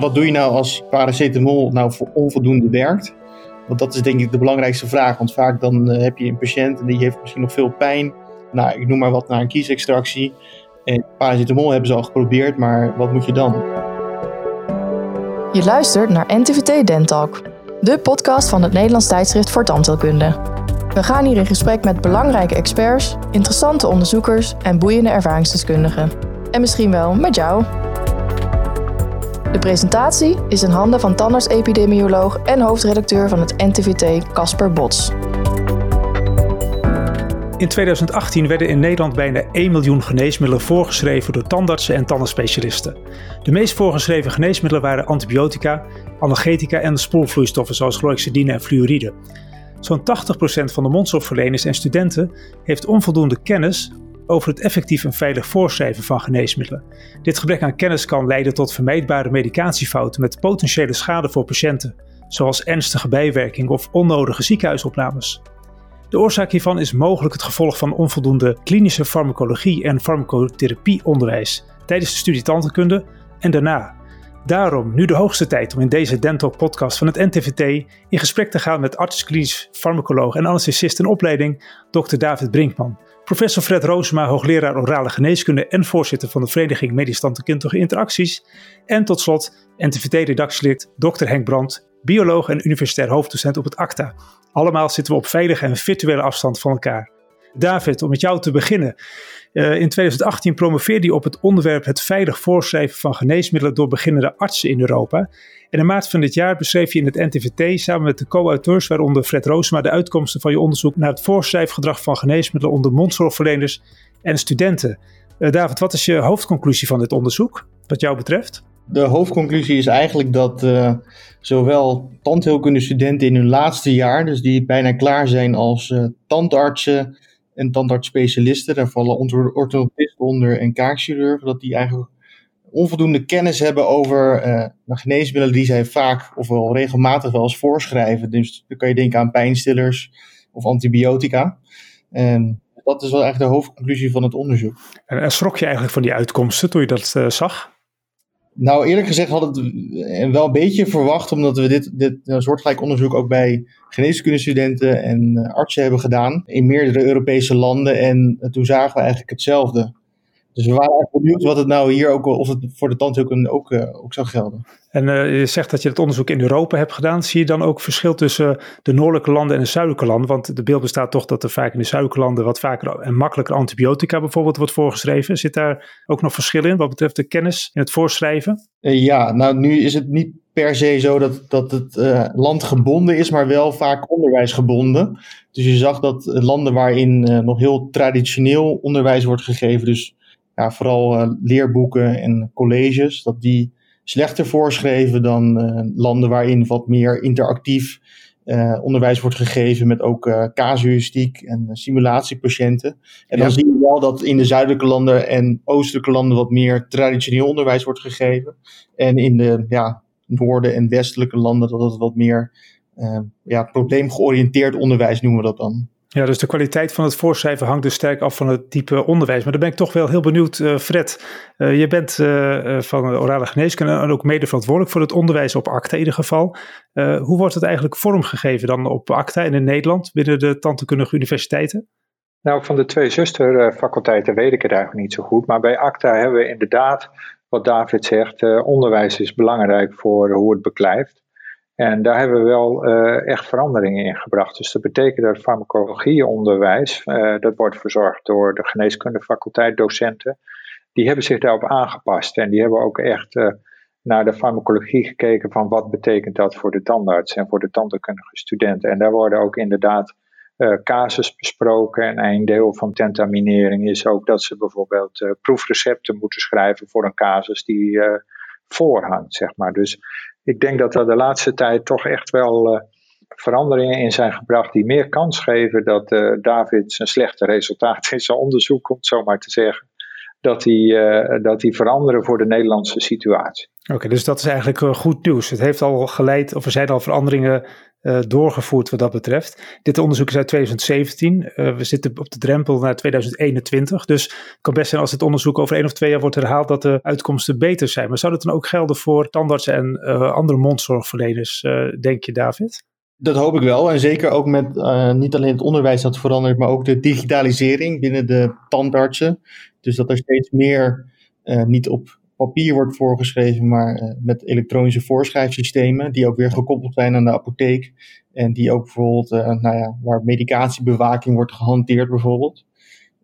wat doe je nou als paracetamol nou voor onvoldoende werkt? Want dat is denk ik de belangrijkste vraag. Want vaak dan heb je een patiënt en die heeft misschien nog veel pijn. Nou, ik noem maar wat naar een kiesextractie. En paracetamol hebben ze al geprobeerd, maar wat moet je dan? Je luistert naar NTVT Dentalk, de podcast van het Nederlands tijdschrift voor tandheelkunde. We gaan hier in gesprek met belangrijke experts, interessante onderzoekers en boeiende ervaringsdeskundigen. En misschien wel met jou. De presentatie is in handen van tandarts-epidemioloog en hoofdredacteur van het NTVT Casper Bots. In 2018 werden in Nederland bijna 1 miljoen geneesmiddelen voorgeschreven door tandartsen en tandenspecialisten. De meest voorgeschreven geneesmiddelen waren antibiotica, analgetica en spoelvloeistoffen zoals chlorhexidine en fluoride. Zo'n 80% van de mondzorgverleners en studenten heeft onvoldoende kennis over het effectief en veilig voorschrijven van geneesmiddelen. Dit gebrek aan kennis kan leiden tot vermijdbare medicatiefouten met potentiële schade voor patiënten, zoals ernstige bijwerkingen of onnodige ziekenhuisopnames. De oorzaak hiervan is mogelijk het gevolg van onvoldoende klinische farmacologie en farmacotherapieonderwijs tijdens de studie tandheelkunde en daarna. Daarom nu de hoogste tijd om in deze Dental podcast van het NTVT in gesprek te gaan met arts, klinisch farmacoloog en anesthesist in opleiding, Dr. David Brinkman. Professor Fred Roosema, hoogleraar orale geneeskunde en voorzitter van de Vereniging Medisch Tandheelkundige Interacties. En tot slot NTVT-redactielid Dr. Henk Brandt, bioloog en universitair hoofddocent op het ACTA. Allemaal zitten we op veilige en virtuele afstand van elkaar. David, om met jou te beginnen. Uh, in 2018 promoveerde hij op het onderwerp het veilig voorschrijven van geneesmiddelen door beginnende artsen in Europa. En in maart van dit jaar beschreef je in het NTVT samen met de co-auteurs, waaronder Fred Roosema, de uitkomsten van je onderzoek naar het voorschrijfgedrag van geneesmiddelen onder mondzorgverleners en studenten. Uh, David, wat is je hoofdconclusie van dit onderzoek, wat jou betreft? De hoofdconclusie is eigenlijk dat uh, zowel tandheelkundestudenten in hun laatste jaar, dus die bijna klaar zijn als tandartsen en tandartsspecialisten, daar vallen orthodontisten onder en kaakchirurgen, dat die eigenlijk onvoldoende kennis hebben over uh, geneesmiddelen die zij vaak of wel regelmatig wel eens voorschrijven. Dus dan kan je denken aan pijnstillers of antibiotica. En dat is wel eigenlijk de hoofdconclusie van het onderzoek. En schrok je eigenlijk van die uitkomsten toen je dat uh, zag? Nou, eerlijk gezegd had het wel een beetje verwacht, omdat we dit, dit soortgelijk onderzoek ook bij geneeskundestudenten en eh, artsen hebben gedaan in meerdere Europese landen. En toen zagen we eigenlijk hetzelfde. Dus we waren eigenlijk benieuwd wat het nou hier ook, of het voor de tandheelkunde ook, uh, ook zou gelden. En uh, je zegt dat je het onderzoek in Europa hebt gedaan. Zie je dan ook verschil tussen de noordelijke landen en de zuidelijke landen? Want de beeld bestaat toch dat er vaak in de zuidelijke landen wat vaker en makkelijker antibiotica bijvoorbeeld wordt voorgeschreven. Zit daar ook nog verschil in wat betreft de kennis in het voorschrijven? Uh, ja, nou nu is het niet per se zo dat, dat het uh, landgebonden is, maar wel vaak onderwijsgebonden. Dus je zag dat landen waarin nog heel traditioneel onderwijs wordt gegeven, dus ja, vooral uh, leerboeken en colleges, dat die slechter voorschreven dan uh, landen waarin wat meer interactief uh, onderwijs wordt gegeven met ook casuïstiek en simulatiepatiënten. En dan zie je wel dat in de zuidelijke landen en oostelijke landen wat meer traditioneel onderwijs wordt gegeven. En in de ja, noorden en westelijke landen dat het wat meer ja, probleemgeoriënteerd onderwijs noemen we dat dan. Ja, dus de kwaliteit van het voorschrijven hangt dus sterk af van het type onderwijs. Maar dan ben ik toch wel heel benieuwd, uh, Fred. Uh, je bent uh, van orale geneeskunde en ook mede verantwoordelijk voor het onderwijs op ACTA in ieder geval. hoe wordt het eigenlijk vormgegeven dan op ACTA en in Nederland binnen de tandheelkundige universiteiten? Nou, van de twee zusterfaculteiten weet ik het eigenlijk niet zo goed. Maar bij ACTA hebben we inderdaad, wat David zegt, onderwijs is belangrijk voor hoe het beklijft. En daar hebben we wel uh, echt veranderingen in gebracht. Dus dat betekent dat farmacologieonderwijs, uh, dat wordt verzorgd door de geneeskundefaculteit docenten, die hebben zich daarop aangepast. En die hebben ook echt uh, naar de farmacologie gekeken van wat betekent dat voor de tandarts en voor de tandheelkundige studenten. En daar worden ook inderdaad casus besproken. En een deel van tentaminering is ook dat ze bijvoorbeeld proefrecepten moeten schrijven voor een casus die voorhangt, zeg maar. Dus ik denk dat er de laatste tijd toch echt wel uh, veranderingen in zijn gebracht die meer kans geven dat uh, David zijn slechte resultaten in zijn onderzoek, om het zo maar te zeggen, dat die, uh, dat die veranderen voor de Nederlandse situatie. Oké, dus dat is eigenlijk goed nieuws. Het heeft al geleid, of er zijn al veranderingen doorgevoerd wat dat betreft. Dit onderzoek is uit 2017. we zitten op de drempel naar 2021. Dus het kan best zijn als het onderzoek over één of twee jaar wordt herhaald dat de uitkomsten beter zijn. Maar zou dat dan ook gelden voor tandartsen en andere mondzorgverleners, denk je David? Dat hoop ik wel. En zeker ook met niet alleen het onderwijs dat verandert, maar ook de digitalisering binnen de tandartsen. Dus dat er steeds meer niet op papier wordt voorgeschreven, maar uh, met elektronische voorschrijfsystemen, die ook weer gekoppeld zijn aan de apotheek. En die ook bijvoorbeeld, uh, nou ja, waar medicatiebewaking wordt gehanteerd bijvoorbeeld.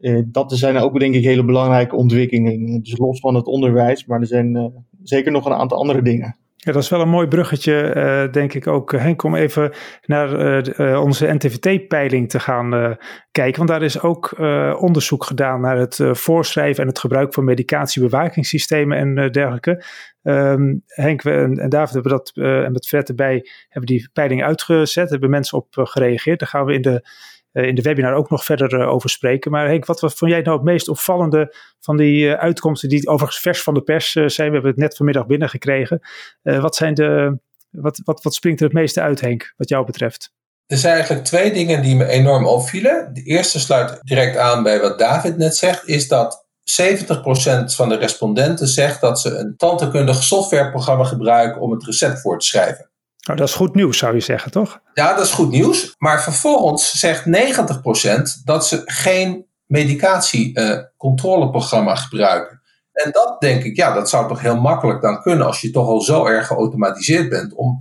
Uh, dat zijn ook denk ik hele belangrijke ontwikkelingen. Dus los van het onderwijs, maar er zijn zeker nog een aantal andere dingen. Ja, dat is wel een mooi bruggetje, uh, denk ik ook, Henk, om even naar uh, onze NTVT-peiling te gaan kijken. Want daar is ook onderzoek gedaan naar het voorschrijven en het gebruik van medicatiebewakingssystemen en dergelijke. Um, Henk en, David hebben dat, en met Fred erbij, hebben die peiling uitgezet, hebben mensen op gereageerd. Daar gaan we in de eh, in de webinar ook nog verder eh, over spreken. Maar Henk, wat, vond jij nou het meest opvallende van die eh, uitkomsten die overigens vers van de pers zijn? We hebben het net vanmiddag binnengekregen. wat, zijn de, wat, wat, wat springt er het meeste uit, Henk, wat jou betreft? Er zijn eigenlijk twee dingen die me enorm opvielen. De eerste sluit direct aan bij wat David net zegt, is dat 70% van de respondenten zegt dat ze een tandheelkundig softwareprogramma gebruiken om het recept voor te schrijven. Nou, dat is goed nieuws, zou je zeggen, toch? Ja, dat is goed nieuws. Maar vervolgens zegt 90% dat ze geen medicatiecontroleprogramma uh, gebruiken. En dat denk ik, ja, dat zou toch heel makkelijk dan kunnen als je toch al zo erg geautomatiseerd bent om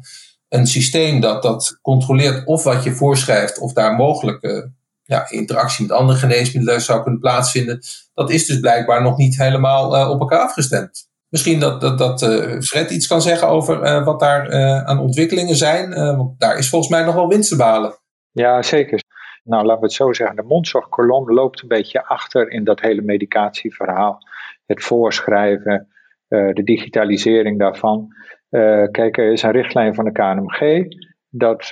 een systeem dat, dat controleert of wat je voorschrijft of daar mogelijke ja, interactie met andere geneesmiddelen zou kunnen plaatsvinden. Dat is dus blijkbaar nog niet helemaal uh, op elkaar afgestemd. Misschien dat, dat, dat uh, Fred iets kan zeggen over uh, wat daar uh, aan ontwikkelingen zijn. want daar is volgens mij nog wel winst te behalen. Ja, zeker. Nou, laten we het zo zeggen. De mondzorgkolom loopt een beetje achter in dat hele medicatieverhaal. Het voorschrijven, de digitalisering daarvan. kijk, er is een richtlijn van de KNMG. Dat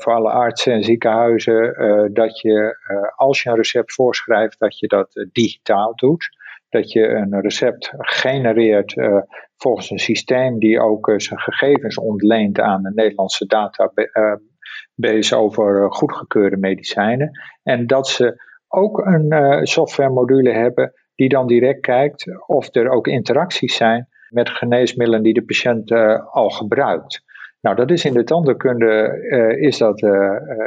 voor alle artsen en ziekenhuizen, dat je als je een recept voorschrijft, dat je dat digitaal doet dat je een recept genereert uh, volgens een systeem die ook uh, zijn gegevens ontleent aan de Nederlandse database over goedgekeurde medicijnen. En dat ze ook een uh, softwaremodule hebben die dan direct kijkt of er ook interacties zijn met geneesmiddelen die de patiënt al gebruikt. Nou, dat is in de tandheelkunde is dat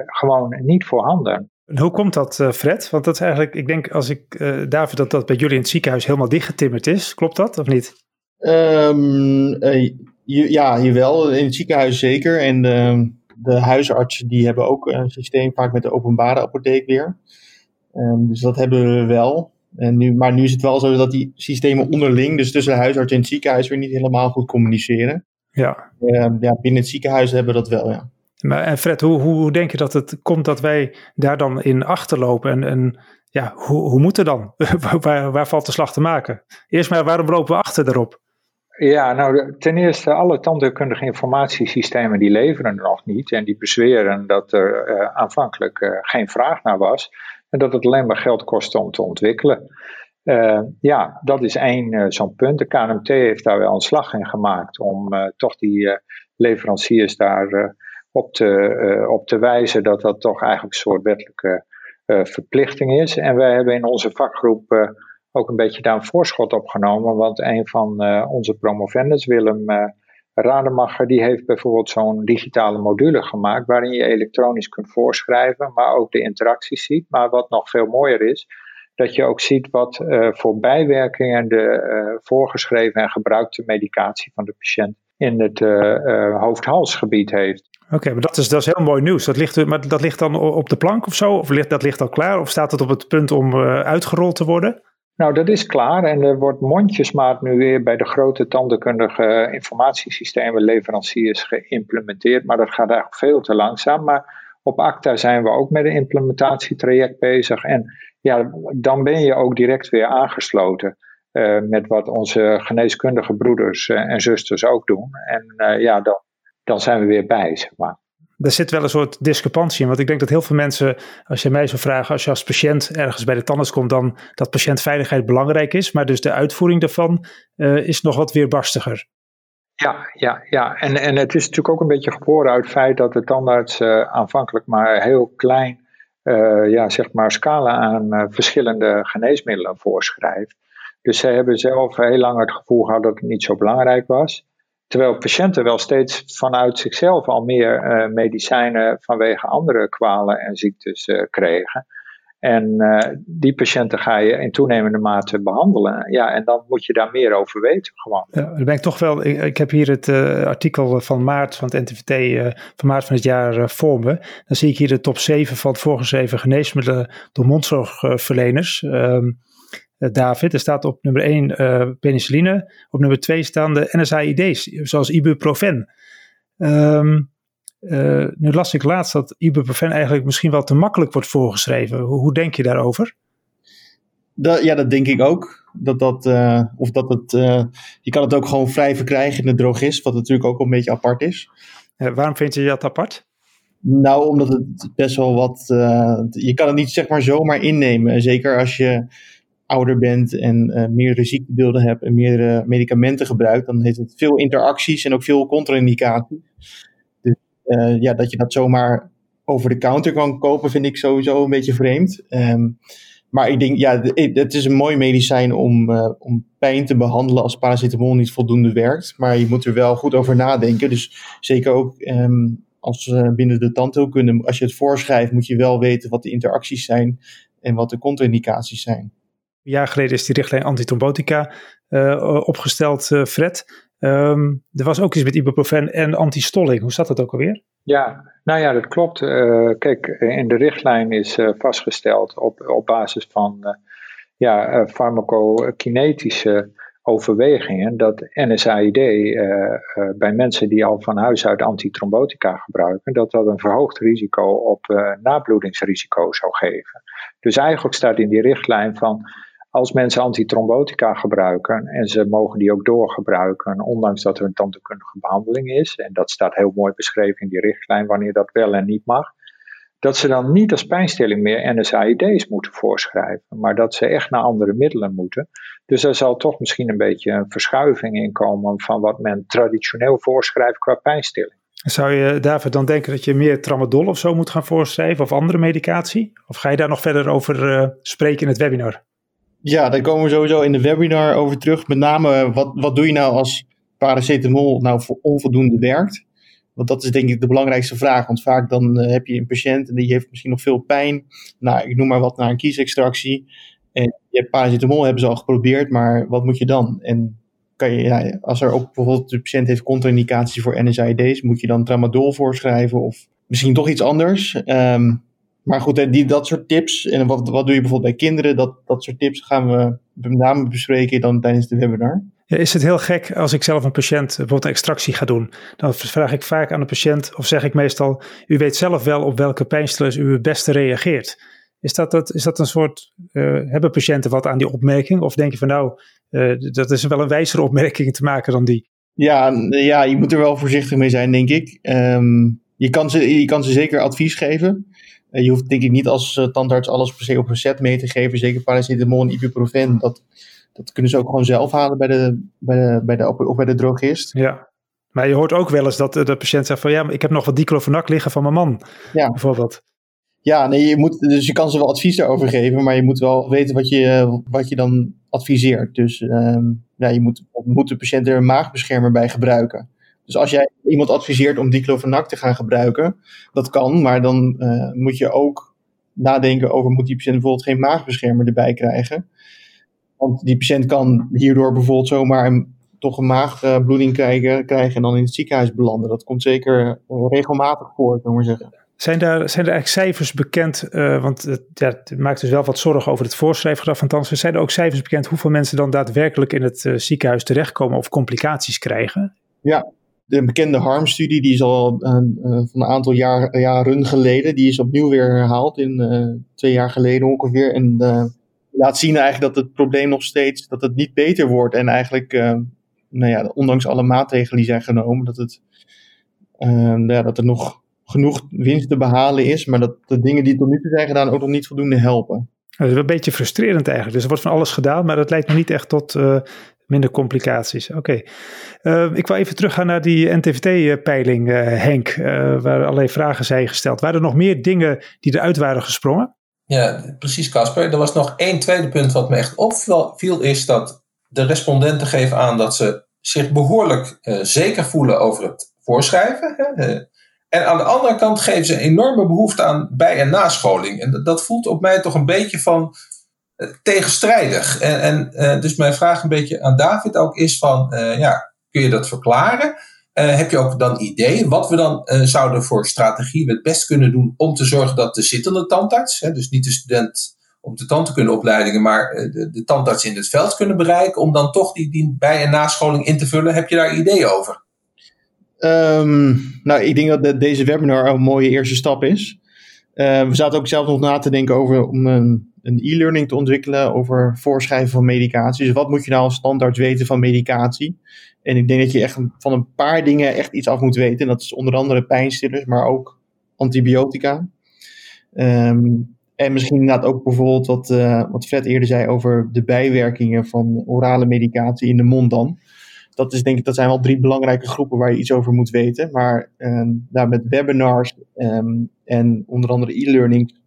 gewoon niet voorhanden. En hoe komt dat, uh, Fred? Want dat is eigenlijk, ik denk als ik, uh, David, dat dat bij jullie in het ziekenhuis helemaal dichtgetimmerd is. Klopt dat of niet? Um, uh, ja, jawel. In het ziekenhuis zeker. En de, de huisartsen die hebben ook een systeem vaak met de openbare apotheek weer. Um, dus dat hebben we wel. En nu, maar nu is het wel zo dat die systemen onderling, dus tussen de huisarts en het ziekenhuis, weer niet helemaal goed communiceren. Ja. Uh, ja binnen het ziekenhuis hebben we dat wel, ja. Maar en Fred, hoe, hoe, denk je dat het komt dat wij daar dan in achterlopen? En, en ja, hoe, hoe moet het dan? waar, waar valt de slag te maken? Eerst maar, waarom lopen we achter erop? Ja, nou ten eerste, alle tandheelkundige informatiesystemen die leveren nog niet. En die bezweren dat er uh, aanvankelijk uh, geen vraag naar was. En dat het alleen maar geld kost om te ontwikkelen. Ja, dat is één zo'n punt. De KNMT heeft daar wel een slag in gemaakt om toch die leveranciers daar op te, uh, op wijzen dat dat toch eigenlijk een soort wettelijke uh, verplichting is. En wij hebben in onze vakgroep uh, ook een beetje daar een voorschot opgenomen, want een van onze promovendus, Willem Rademacher, die heeft bijvoorbeeld zo'n digitale module gemaakt waarin je elektronisch kunt voorschrijven, maar ook de interacties ziet. Maar wat nog veel mooier is, dat je ook ziet wat voor bijwerkingen de voorgeschreven en gebruikte medicatie van de patiënt in het hoofd-halsgebied heeft. Oké, maar dat is, dat is heel mooi nieuws. Dat ligt, maar dat ligt dan op de plank of zo? Of ligt, dat ligt al klaar? Of staat het op het punt om uh, uitgerold te worden? Nou, dat is klaar en er wordt mondjesmaat nu weer bij de grote tandheelkundige informatiesystemen leveranciers geïmplementeerd. Maar dat gaat eigenlijk veel te langzaam. Maar op ACTA zijn we ook met een implementatietraject bezig. En ja, dan ben je ook direct weer aangesloten. Uh, met wat onze geneeskundige broeders uh, en zusters ook doen. En ja, dan dan zijn we weer bij, zeg maar. Er zit wel een soort discrepantie in. Want ik denk dat heel veel mensen, als je mij zou vragen, als je als patiënt ergens bij de tandarts komt, dan dat patiëntveiligheid belangrijk is. Maar dus de uitvoering daarvan uh, is nog wat weerbarstiger. Ja, ja, ja. En, en het is natuurlijk ook een beetje geboren uit het feit dat de tandarts uh, aanvankelijk maar heel klein uh, ja, zeg maar scala aan uh, verschillende geneesmiddelen voorschrijft. Dus zij hebben zelf heel lang het gevoel gehad dat het niet zo belangrijk was. Terwijl patiënten wel steeds vanuit zichzelf al meer medicijnen vanwege andere kwalen en ziektes kregen. En uh, die patiënten ga je in toenemende mate behandelen. Ja, en dan moet je daar meer over weten gewoon. Ja, dan ben ik toch wel, ik, ik heb hier het artikel van maart van het NTVT van maart van het jaar voor me. Dan zie ik hier de top 7 van het voorgeschreven geneesmiddelen door mondzorgverleners. Um, David, er staat op nummer 1 penicilline, op nummer 2 staan de NSAID's, zoals ibuprofen. Um, uh, nu las ik laatst dat ibuprofen eigenlijk misschien wel te makkelijk wordt voorgeschreven. Hoe, hoe denk je daarover? Dat, ja, dat denk ik ook. Dat dat, uh, of dat het, uh, je kan het ook gewoon vrij verkrijgen in de drogist, wat natuurlijk ook een beetje apart is. waarom vind je dat apart? Nou, omdat het best wel wat. je kan het niet zeg maar zomaar innemen. Zeker als je ouder bent en meerdere ziektebeelden hebt en meerdere medicamenten gebruikt, dan heeft het veel interacties en ook veel contra-indicaties. Uh, ja, dat je dat zomaar over de counter kan kopen, vind ik sowieso een beetje vreemd. Um, maar ik denk, ja, het is een mooi medicijn om, om pijn te behandelen als paracetamol niet voldoende werkt. Maar je moet er wel goed over nadenken. Dus zeker ook um, als binnen de tandheelkunde, als je het voorschrijft, moet je wel weten wat de interacties zijn en wat de contra-indicaties zijn. Een jaar geleden is die richtlijn antitrombotica uh, opgesteld, Fred. Um, er was ook iets met ibuprofen en antistolling. Hoe zat dat ook alweer? Ja, nou ja, dat klopt. Uh, kijk, in de richtlijn is vastgesteld op, op basis van ja, farmacokinetische overwegingen dat NSAID bij mensen die al van huis uit antitrombotica gebruiken, dat dat een verhoogd risico op nabloedingsrisico zou geven. Dus eigenlijk staat in die richtlijn van als mensen antitrombotica gebruiken en ze mogen die ook doorgebruiken, ondanks dat er een tandheelkundige behandeling is, en dat staat heel mooi beschreven in die richtlijn wanneer dat wel en niet mag, dat ze dan niet als pijnstilling meer NSAID's moeten voorschrijven, maar dat ze echt naar andere middelen moeten. Dus er zal toch misschien een beetje een verschuiving in komen van wat men traditioneel voorschrijft qua pijnstilling. Zou je, David, dan denken dat je meer tramadol of zo moet gaan voorschrijven of andere medicatie? Of ga je daar nog verder over uh, spreken in het webinar? Ja, daar komen we sowieso in de webinar over terug. Met name, wat, wat doe je nou als paracetamol nou onvoldoende werkt? Want dat is denk ik de belangrijkste vraag. Want vaak dan uh, heb je een patiënt en die heeft misschien nog veel pijn. Nou, ik noem maar wat naar een kiesextractie. En je hebt paracetamol hebben ze al geprobeerd, maar wat moet je dan? En kan je, ja, als er ook bijvoorbeeld de patiënt heeft contra-indicatie voor NSAID's, moet je dan tramadol voorschrijven of misschien toch iets anders? Um, maar goed, die, dat soort tips, en wat, wat doe je bijvoorbeeld bij kinderen, dat, dat soort tips gaan we met name bespreken dan tijdens de webinar. Ja, is het heel gek als ik zelf een patiënt bijvoorbeeld een extractie ga doen? Dan vraag ik vaak aan de patiënt, of zeg ik meestal, u weet zelf wel op welke pijnstillers u het beste reageert. Is dat, dat, is dat een soort, uh, hebben patiënten wat aan die opmerking? Of denk je van nou, uh, dat is wel een wijzere opmerking te maken dan die? Ja, ja, je moet er wel voorzichtig mee zijn, denk ik. Um, je, kan ze, je kan ze zeker advies geven. Je hoeft denk ik niet als uh, tandarts alles per se op recept mee te geven. Zeker paracetamol en ibuprofen. Dat, dat kunnen ze ook gewoon zelf halen bij de, bij de, bij de, of bij de drogist. Ja, maar je hoort ook wel eens dat de patiënt zegt van ja, ik heb nog wat diclofenac liggen van mijn man. Ja. Bijvoorbeeld. Ja, nee, je moet, dus je kan ze wel advies daarover geven, maar je moet wel weten wat je, wat je dan adviseert. Dus um, ja, je moet, moet de patiënt er een maagbeschermer bij gebruiken. Dus als jij iemand adviseert om diclofenac te gaan gebruiken, dat kan, maar dan uh, moet je ook nadenken over moet die patiënt bijvoorbeeld geen maagbeschermer erbij krijgen. Want die patiënt kan hierdoor bijvoorbeeld zomaar een, toch een maagbloeding krijgen, krijgen en dan in het ziekenhuis belanden. Dat komt zeker regelmatig voor, zou ik maar zeggen. Zijn daar, zijn er eigenlijk cijfers bekend? Uh, want het, ja, het, maakt dus wel wat zorgen over het voorschrijfgedrag van. Zijn er ook cijfers bekend hoeveel mensen dan daadwerkelijk in het uh, ziekenhuis terechtkomen of complicaties krijgen? Ja, de bekende HARM-studie, die is al uh, van een aantal jaar, jaren geleden, die is opnieuw weer herhaald in uh, twee jaar geleden ongeveer. En laat zien eigenlijk dat het probleem nog steeds, dat het niet beter wordt. En eigenlijk, nou ja, ondanks alle maatregelen die zijn genomen, dat, het, ja, dat er nog genoeg winst te behalen is, maar dat de dingen die tot nu toe zijn gedaan ook nog niet voldoende helpen. Dat is een beetje frustrerend eigenlijk. Dus er wordt van alles gedaan, maar dat leidt niet echt tot Minder complicaties, oké. Eh, ik wil even teruggaan naar die NTVT-peiling, Henk, waar allerlei vragen zijn gesteld. Waren er nog meer dingen die eruit waren gesprongen? Ja, precies Casper. Er was nog één tweede punt wat me echt opviel, is dat de respondenten geven aan dat ze zich behoorlijk zeker voelen over het voorschrijven. Hè? En aan de andere kant geven ze enorme behoefte aan bij- en nascholing. En dat voelt op mij toch een beetje van eh, tegenstrijdig. En, en uh, dus mijn vraag een beetje aan David ook is van, uh, ja, kun je dat verklaren? heb je ook dan ideeën wat we dan zouden voor strategie het best kunnen doen om te zorgen dat de zittende tandarts, hè, dus niet de student op de tandheelkundeopleidingen, maar de, de tandarts in het veld kunnen bereiken, om dan toch die, die bij- en nascholing in te vullen? Heb je daar ideeën over? Um, nou, ik denk dat de, deze webinar een mooie eerste stap is. We zaten ook zelf nog na te denken over om een, een e-learning te ontwikkelen over voorschrijven van medicatie. Dus wat moet je nou als standaard weten van medicatie? En ik denk dat je echt van een paar dingen echt iets af moet weten. En dat is onder andere pijnstillers, maar ook antibiotica. Um, en misschien inderdaad ook bijvoorbeeld wat, uh, wat Fred eerder zei over de bijwerkingen van orale medicatie in de mond dan dat, is denk ik, dat zijn wel drie belangrijke groepen waar je iets over moet weten. Maar um, daar met webinars um, en onder andere e-learning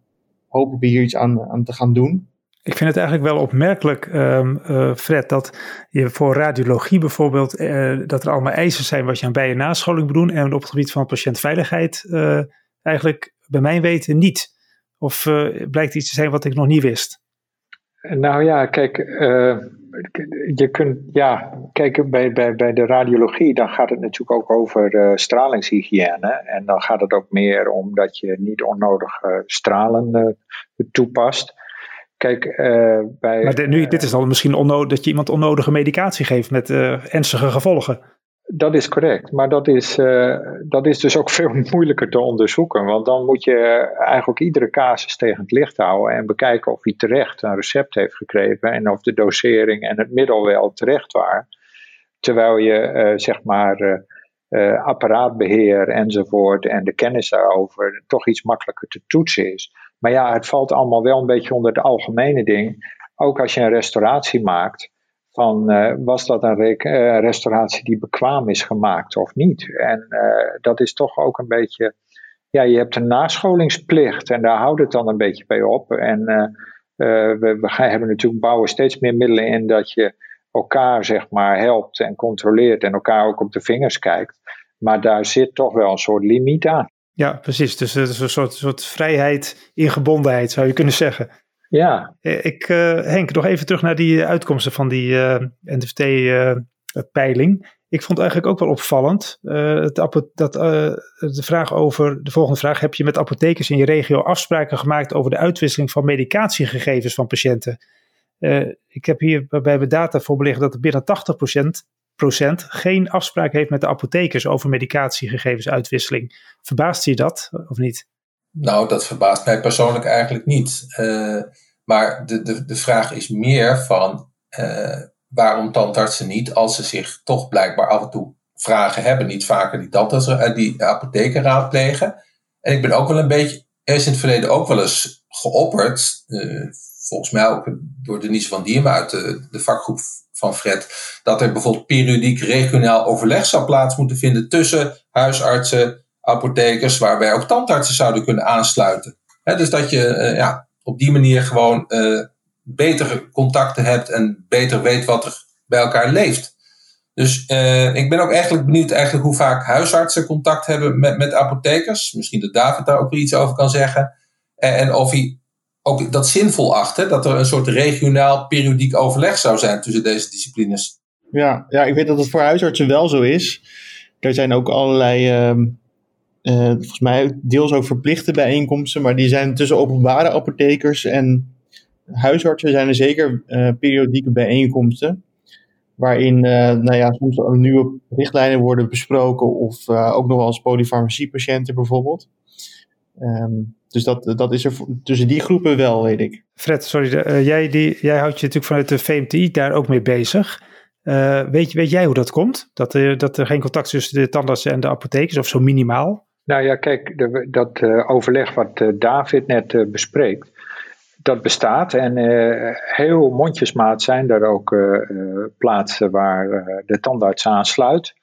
hopen we hier iets aan, aan te gaan doen. Ik vind het eigenlijk wel opmerkelijk, um, uh, Fred, dat je voor radiologie bijvoorbeeld, uh, dat er allemaal eisen zijn wat je aan bij- en nascholing moet doen. En op het gebied van patiëntveiligheid uh, eigenlijk bij mijn weten niet. Of blijkt iets te zijn wat ik nog niet wist? Nou ja, kijk, je kunt, ja, kijk, bij, bij, bij de radiologie, dan gaat het natuurlijk ook over uh, stralingshygiëne. En dan gaat het ook meer om dat je niet onnodig uh, stralen uh, toepast. Kijk, bij. Maar de, nu, dit is dan misschien onnodig, dat je iemand onnodige medicatie geeft met ernstige gevolgen. Dat is correct, maar dat is, uh, dat is dus ook veel moeilijker te onderzoeken. Want dan moet je eigenlijk iedere casus tegen het licht houden en bekijken of hij terecht een recept heeft gekregen en of de dosering en het middel wel terecht waren. Terwijl je uh, zeg maar uh, apparaatbeheer enzovoort en de kennis daarover toch iets makkelijker te toetsen is. Maar ja, het valt allemaal wel een beetje onder het algemene ding. Ook als je een restauratie maakt van uh, was dat een uh, restauratie die bekwaam is gemaakt of niet. En uh, dat is toch ook een beetje, ja, je hebt een nascholingsplicht en daar houdt het dan een beetje bij op. En we, we hebben natuurlijk bouwen steeds meer middelen in dat je elkaar zeg maar helpt en controleert en elkaar ook op de vingers kijkt. Maar daar zit toch wel een soort limiet aan. Ja, precies. Dus het is een soort, soort vrijheid in gebondenheid, zou je kunnen zeggen. Ja. Ik, uh, Henk, nog even terug naar die uitkomsten van die uh, NTFT-peiling. ik vond eigenlijk ook wel opvallend dat, de vraag over, de volgende vraag, heb je met apothekers in je regio afspraken gemaakt over de uitwisseling van medicatiegegevens van patiënten? ik heb hier bij mijn data voor belegd dat er binnen 80% procent geen afspraak heeft met de apothekers over medicatiegegevensuitwisseling. Verbaast je dat of niet? Nou, dat verbaast mij persoonlijk eigenlijk niet. Uh, maar de, de, de vraag is meer van uh, waarom tandartsen niet, als ze zich toch blijkbaar af en toe vragen hebben, niet vaker die, tandartsen, die apotheken raadplegen. En ik ben ook wel een beetje, er is in het verleden ook wel eens geopperd, uh, volgens mij ook door Denise van Diemen uit de, de vakgroep van Fred, dat er bijvoorbeeld periodiek regionaal overleg zou plaats moeten vinden tussen huisartsen, apothekers, waarbij ook tandartsen zouden kunnen aansluiten. Dus dat je uh, ja, op die manier gewoon uh, betere contacten hebt en beter weet wat er bij elkaar leeft. Dus uh, ik ben ook eigenlijk benieuwd eigenlijk hoe vaak huisartsen contact hebben met, met apothekers. Misschien dat David daar ook weer iets over kan zeggen. En, en of hij ook dat zinvol acht, hè, dat er een soort regionaal periodiek overleg zou zijn tussen deze disciplines. Ja, ja, ik weet dat het voor huisartsen wel zo is. Er zijn ook allerlei uh, uh, volgens mij deels ook verplichte bijeenkomsten, maar die zijn tussen openbare apothekers en huisartsen zijn er zeker uh, periodieke bijeenkomsten. Waarin uh, nou ja, soms nieuwe richtlijnen worden besproken of ook nog wel eens polyfarmaciepatiënten bijvoorbeeld. Um, dus dat, dat is er tussen die groepen wel, weet ik. Fred, sorry, jij, die, jij houdt je natuurlijk vanuit de VMTI daar ook mee bezig. weet, weet jij hoe dat komt? Dat er, dat er geen contact tussen de tandartsen en de apothekers, of zo minimaal? Nou ja, kijk, de, dat uh, overleg wat uh, David net uh, bespreekt, dat bestaat. En heel mondjesmaat zijn er ook plaatsen waar de tandarts aansluit.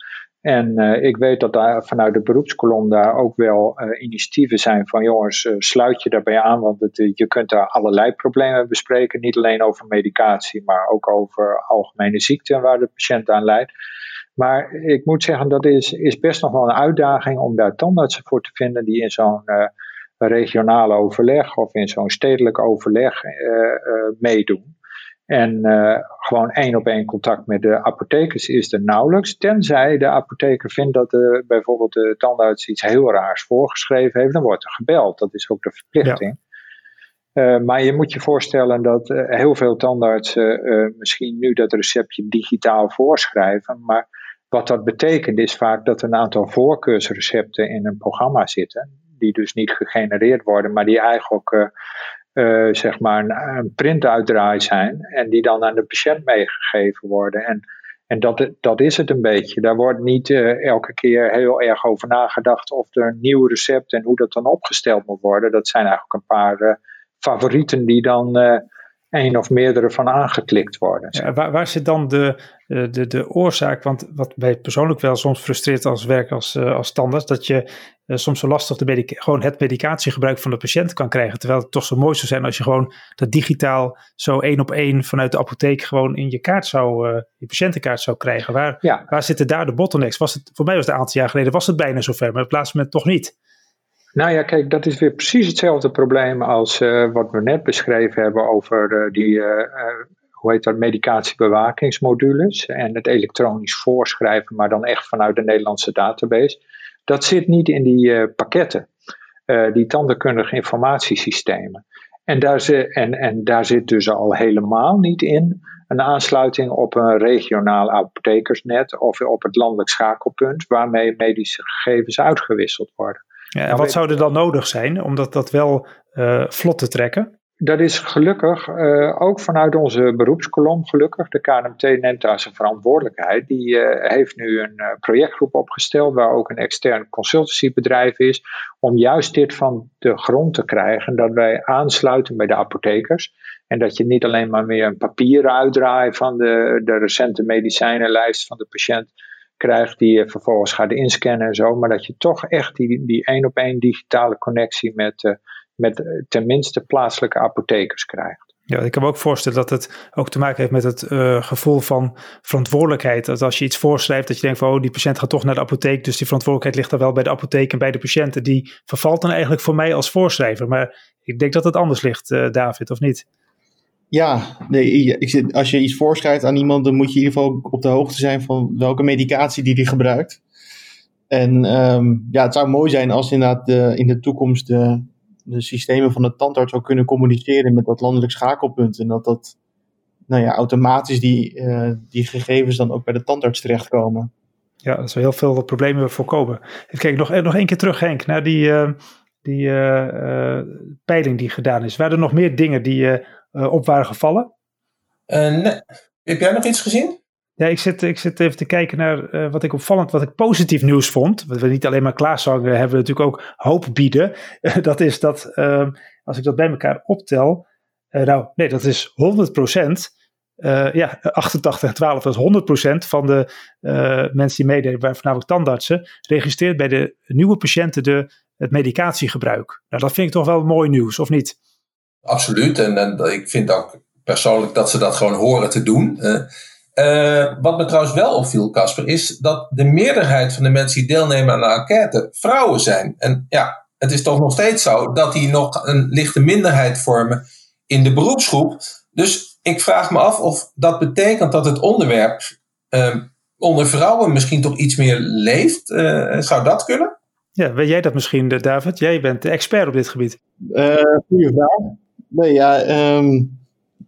En ik weet dat daar vanuit de beroepskolom daar ook wel initiatieven zijn van jongens, sluit je daarbij aan, want het, je kunt daar allerlei problemen bespreken. Niet alleen over medicatie, maar ook over algemene ziekten waar de patiënt aan leidt. Maar ik moet zeggen, dat is, is best nog wel een uitdaging om daar tandartsen voor te vinden die in zo'n regionaal overleg of in zo'n stedelijk overleg meedoen. En uh, gewoon één op één contact met de apothekers is er nauwelijks. Tenzij de apotheker vindt dat de, bijvoorbeeld de tandarts iets heel raars voorgeschreven heeft, dan wordt er gebeld. Dat is ook de verplichting. Ja. Uh, maar je moet je voorstellen dat uh, heel veel tandartsen misschien nu dat receptje digitaal voorschrijven. Maar wat dat betekent is vaak dat een aantal voorkeursrecepten in een programma zitten. Die dus niet gegenereerd worden, maar die eigenlijk uh, zeg maar een, een printuitdraai zijn en die dan aan de patiënt meegegeven worden. En, en dat, dat is het een beetje. Daar wordt niet uh, elke keer heel erg over nagedacht of er een nieuw recept en hoe dat dan opgesteld moet worden. Dat zijn eigenlijk een paar favorieten die dan één of meerdere van aangeklikt worden. Ja, waar, waar, zit dan de, de, de oorzaak? Want wat mij persoonlijk wel soms frustreert als werk als, als standaard, dat je uh, soms zo lastig de gewoon het medicatiegebruik van de patiënt kan krijgen. Terwijl het toch zo mooi zou zijn als je gewoon dat digitaal zo één op één vanuit de apotheek gewoon in je kaart zou, uh, je patiëntenkaart zou krijgen. Waar, ja. waar zitten daar de bottlenecks? Was het, voor mij was het een aantal jaar geleden was het bijna zover, maar op het laatste moment toch niet. Nou ja, kijk, dat is weer precies hetzelfde probleem als uh, wat we net beschreven hebben over die, hoe heet dat, medicatiebewakingsmodules en het elektronisch voorschrijven, maar dan echt vanuit de Nederlandse database. Dat zit niet in die uh, pakketten, uh, die tandheelkundige informatiesystemen. En daar, en, en daar zit dus al helemaal niet in een aansluiting op een regionaal apothekersnet of op het landelijk schakelpunt waarmee medische gegevens uitgewisseld worden. Ja, en nou, wat zou er dan nodig zijn om dat, dat wel uh, vlot te trekken? Dat is gelukkig uh, ook vanuit onze beroepskolom gelukkig. De KNMT neemt daar zijn verantwoordelijkheid. Die uh, heeft nu een uh, projectgroep opgesteld waar ook een extern consultancybedrijf is. Om juist dit van de grond te krijgen. Dat wij aansluiten bij de apothekers. En dat je niet alleen maar meer een papieren uitdraai van de, de recente medicijnenlijst van de patiënt krijgt. Die je vervolgens gaat inscannen en zo. Maar dat je toch echt die, die één op één digitale connectie met met eh, tenminste plaatselijke apothekers krijgt. Ja, ik kan me ook voorstellen dat het ook te maken heeft met het uh, gevoel van verantwoordelijkheid. Dat als je iets voorschrijft, dat je denkt van oh, die patiënt gaat toch naar de apotheek, dus die verantwoordelijkheid ligt dan wel bij de apotheek en bij de patiënten. Die vervalt dan eigenlijk voor mij als voorschrijver. Maar ik denk dat het anders ligt, uh, David, of niet? Ja, nee, ik, als je iets voorschrijft aan iemand, dan moet je in ieder geval op de hoogte zijn van welke medicatie die die gebruikt. En um, ja, het zou mooi zijn als inderdaad de, in de toekomst de de systemen van de tandarts ook kunnen communiceren met dat landelijk schakelpunt. En dat dat nou ja, automatisch die, uh, die gegevens dan ook bij de tandarts terechtkomen. Ja, dat zou heel veel problemen voorkomen. Even kijken, nog, nog één keer terug Henk, naar die, uh, die uh, peiling die gedaan is. Waren er nog meer dingen die op waren gevallen? nee. Heb jij nog iets gezien? Ja, ik zit, ik zit even te kijken naar uh, wat ik opvallend, wat ik positief nieuws vond. Wat we niet alleen maar klaarzangen, hebben we natuurlijk ook hoop bieden. dat is dat, uh, als ik dat bij elkaar optel, uh, nou nee, dat is 100% Uh, ja, 88 en 12, dat is 100% van de mensen die meededen, voornamelijk tandartsen, registreert bij de nieuwe patiënten de, het medicatiegebruik. Nou, dat vind ik toch wel mooi nieuws, of niet? Absoluut, en, en ik vind ook persoonlijk dat ze dat gewoon horen te doen. Wat me trouwens wel opviel, Casper, is dat de meerderheid van de mensen die deelnemen aan de enquête vrouwen zijn. En ja, het is toch nog steeds zo dat die nog een lichte minderheid vormen in de beroepsgroep. Dus ik vraag me af of dat betekent dat het onderwerp uh, onder vrouwen misschien toch iets meer leeft. Uh, zou dat kunnen? Ja, weet jij dat misschien, David? Jij bent de expert op dit gebied. goeie vraag. Nee, ja, um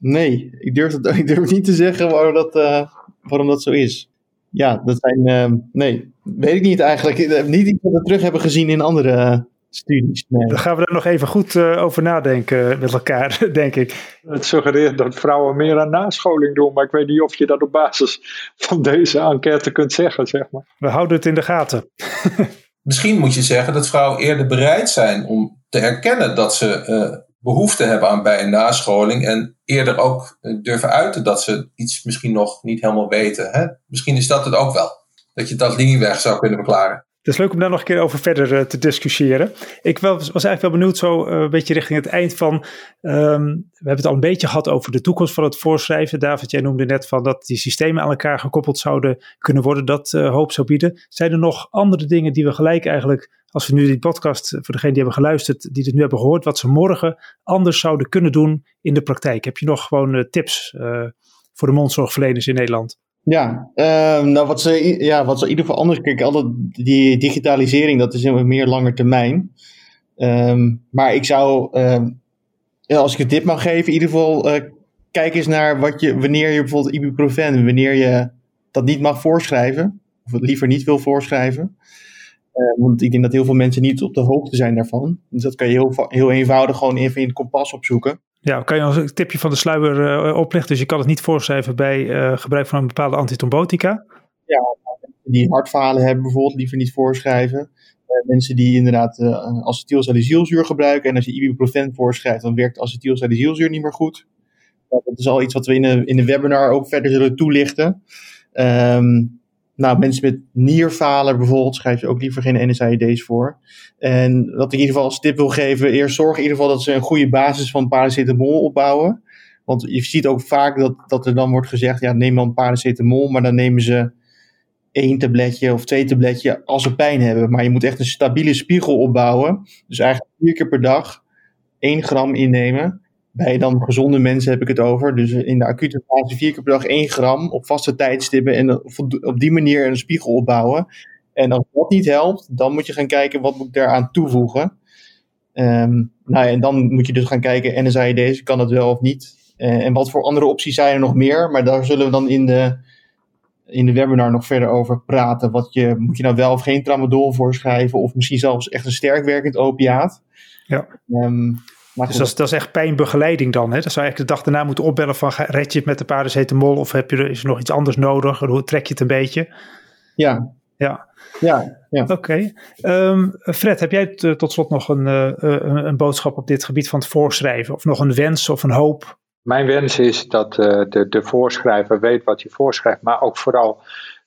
Nee, ik durf, het, ik durf niet te zeggen waarom dat, uh, waarom dat zo is. Ja, dat zijn. Uh, nee, weet ik niet eigenlijk. Niet iets wat we terug hebben gezien in andere uh, studies. Nee. Dan gaan we er nog even goed uh, over nadenken met elkaar, denk ik. Het suggereert dat vrouwen meer aan nascholing doen, maar ik weet niet of je dat op basis van deze enquête kunt zeggen, zeg maar. We houden het in de gaten. Misschien moet je zeggen dat vrouwen eerder bereid zijn om te erkennen dat ze behoefte hebben aan bij- en nascholing. En eerder ook durven uiten dat ze iets misschien nog niet helemaal weten. Hè? Misschien is dat het ook wel. Dat je dat linieweg zou kunnen verklaren. Is leuk om daar nog een keer over verder uh, te discussiëren. Ik was, eigenlijk wel benieuwd, zo uh, een beetje richting het eind van. Um, we hebben het al een beetje gehad over de toekomst van het voorschrijven. David, jij noemde net van dat die systemen aan elkaar gekoppeld zouden kunnen worden, dat uh, hoop zou bieden. Zijn er nog andere dingen die we gelijk eigenlijk, als we nu die podcast, voor degene die hebben geluisterd, die het nu hebben gehoord, wat ze morgen anders zouden kunnen doen in de praktijk? Heb je nog gewoon tips voor de mondzorgverleners in Nederland? Ja, uh, nou wat ze, ja, wat ze in ieder geval anders kijken, alle die digitalisering, dat is een meer langer termijn. Um, maar ik zou, um, als ik een tip mag geven, in ieder geval uh, kijk eens naar wat je, wanneer je bijvoorbeeld ibuprofen, wanneer je dat niet mag voorschrijven, of het liever niet wil voorschrijven. Want ik denk dat heel veel mensen niet op de hoogte zijn daarvan. Dus dat kan je heel, heel eenvoudig gewoon even in het kompas opzoeken. Ja, kan je als een tipje van de sluier uh, oplichten? Dus je kan het niet voorschrijven bij uh, gebruik van een bepaalde antitrombotica? Ja, die hartfalen hebben bijvoorbeeld liever niet voorschrijven. Uh, mensen die inderdaad acetylsalicylzuur gebruiken en als je ibuprofen voorschrijft, dan werkt acetylsalicylzuur niet meer goed. dat is al iets wat we in de, in de webinar ook verder zullen toelichten. Um, nou, mensen met nierfalen bijvoorbeeld schrijf je ook liever geen NSAID's voor. En wat ik in ieder geval als tip wil geven, eerst zorg in ieder geval dat ze een goede basis van paracetamol opbouwen. Want je ziet ook vaak dat, dat er dan wordt gezegd, ja neem dan paracetamol, maar dan nemen ze één tabletje of twee tabletje als ze pijn hebben. Maar je moet echt een stabiele spiegel opbouwen. Dus eigenlijk vier keer per dag één gram innemen. Bij dan gezonde mensen heb ik het over. Dus in de acute fase vier keer per dag 1 gram op vaste tijdstippen. En op die manier een spiegel opbouwen. En als dat niet helpt, dan moet je gaan kijken wat moet ik daaraan toevoegen. Um, nou ja, en dan moet je dus gaan kijken, NSAID's, kan dat wel of niet? Uh, en wat voor andere opties zijn er nog meer? Maar daar zullen we dan in de, in de webinar nog verder over praten. Wat je, moet je nou wel of geen tramadol voorschrijven? Of misschien zelfs echt een sterk werkend opiaat? Ja. Um, maar dus dat is, dat is, echt pijnbegeleiding dan. Hè? Dat zou eigenlijk de dag daarna moeten opbellen van red je het met de paracetamol of heb je, is er nog iets anders nodig? Hoe trek je het een beetje? Ja. Ja. Ja, ja. Oké. Okay. Um, Fred, heb jij tot slot nog een, uh, een, een, boodschap op dit gebied van het voorschrijven? Of nog een wens of een hoop? Mijn wens is dat uh, de, de voorschrijver weet wat hij voorschrijft, maar ook vooral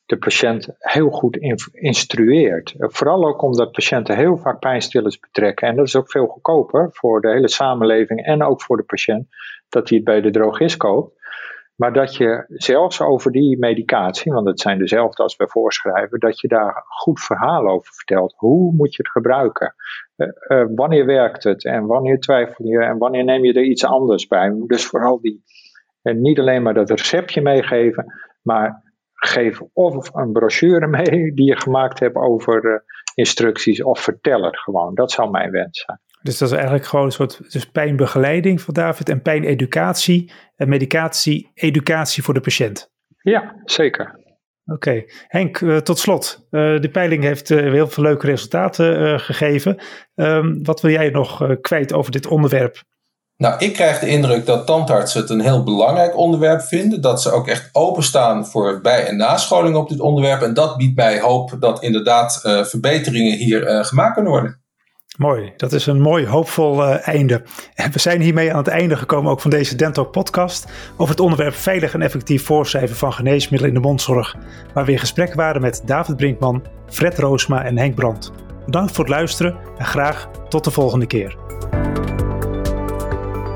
de patiënt heel goed instrueert. Vooral ook omdat patiënten heel vaak pijnstillers betrekken. En dat is ook veel goedkoper voor de hele samenleving en ook voor de patiënt dat hij het bij de drogist koopt. Maar dat je zelfs over die medicatie, want het zijn dezelfde als bij voorschrijven, dat je daar goed verhaal over vertelt. Hoe moet je het gebruiken? Uh, uh, wanneer werkt het? En wanneer twijfel je? En wanneer neem je er iets anders bij? Dus vooral die, en niet alleen maar dat receptje meegeven, maar geef of een brochure mee die je gemaakt hebt over uh, instructies of vertel het gewoon. Dat zou mijn wens zijn. Dus dat is eigenlijk gewoon een soort dus pijnbegeleiding van David en pijneducatie en medicatie, educatie voor de patiënt. Ja, zeker. Oké, okay. Henk, uh, tot slot. Uh, de peiling heeft uh, heel veel leuke resultaten gegeven. Um, wat wil jij nog kwijt over dit onderwerp? Nou, ik krijg de indruk dat tandartsen het een heel belangrijk onderwerp vinden. Dat ze ook echt openstaan voor bij- en nascholing op dit onderwerp. En dat biedt mij hoop dat inderdaad uh, verbeteringen hier uh, gemaakt kunnen worden. Mooi, dat is een mooi hoopvol uh, einde. En we zijn hiermee aan het einde gekomen ook van deze Dental podcast over het onderwerp veilig en effectief voorschrijven van geneesmiddelen in de mondzorg. Waar we in gesprek waren met David Brinkman, Fred Roosma en Henk Brandt. Bedankt voor het luisteren en graag tot de volgende keer.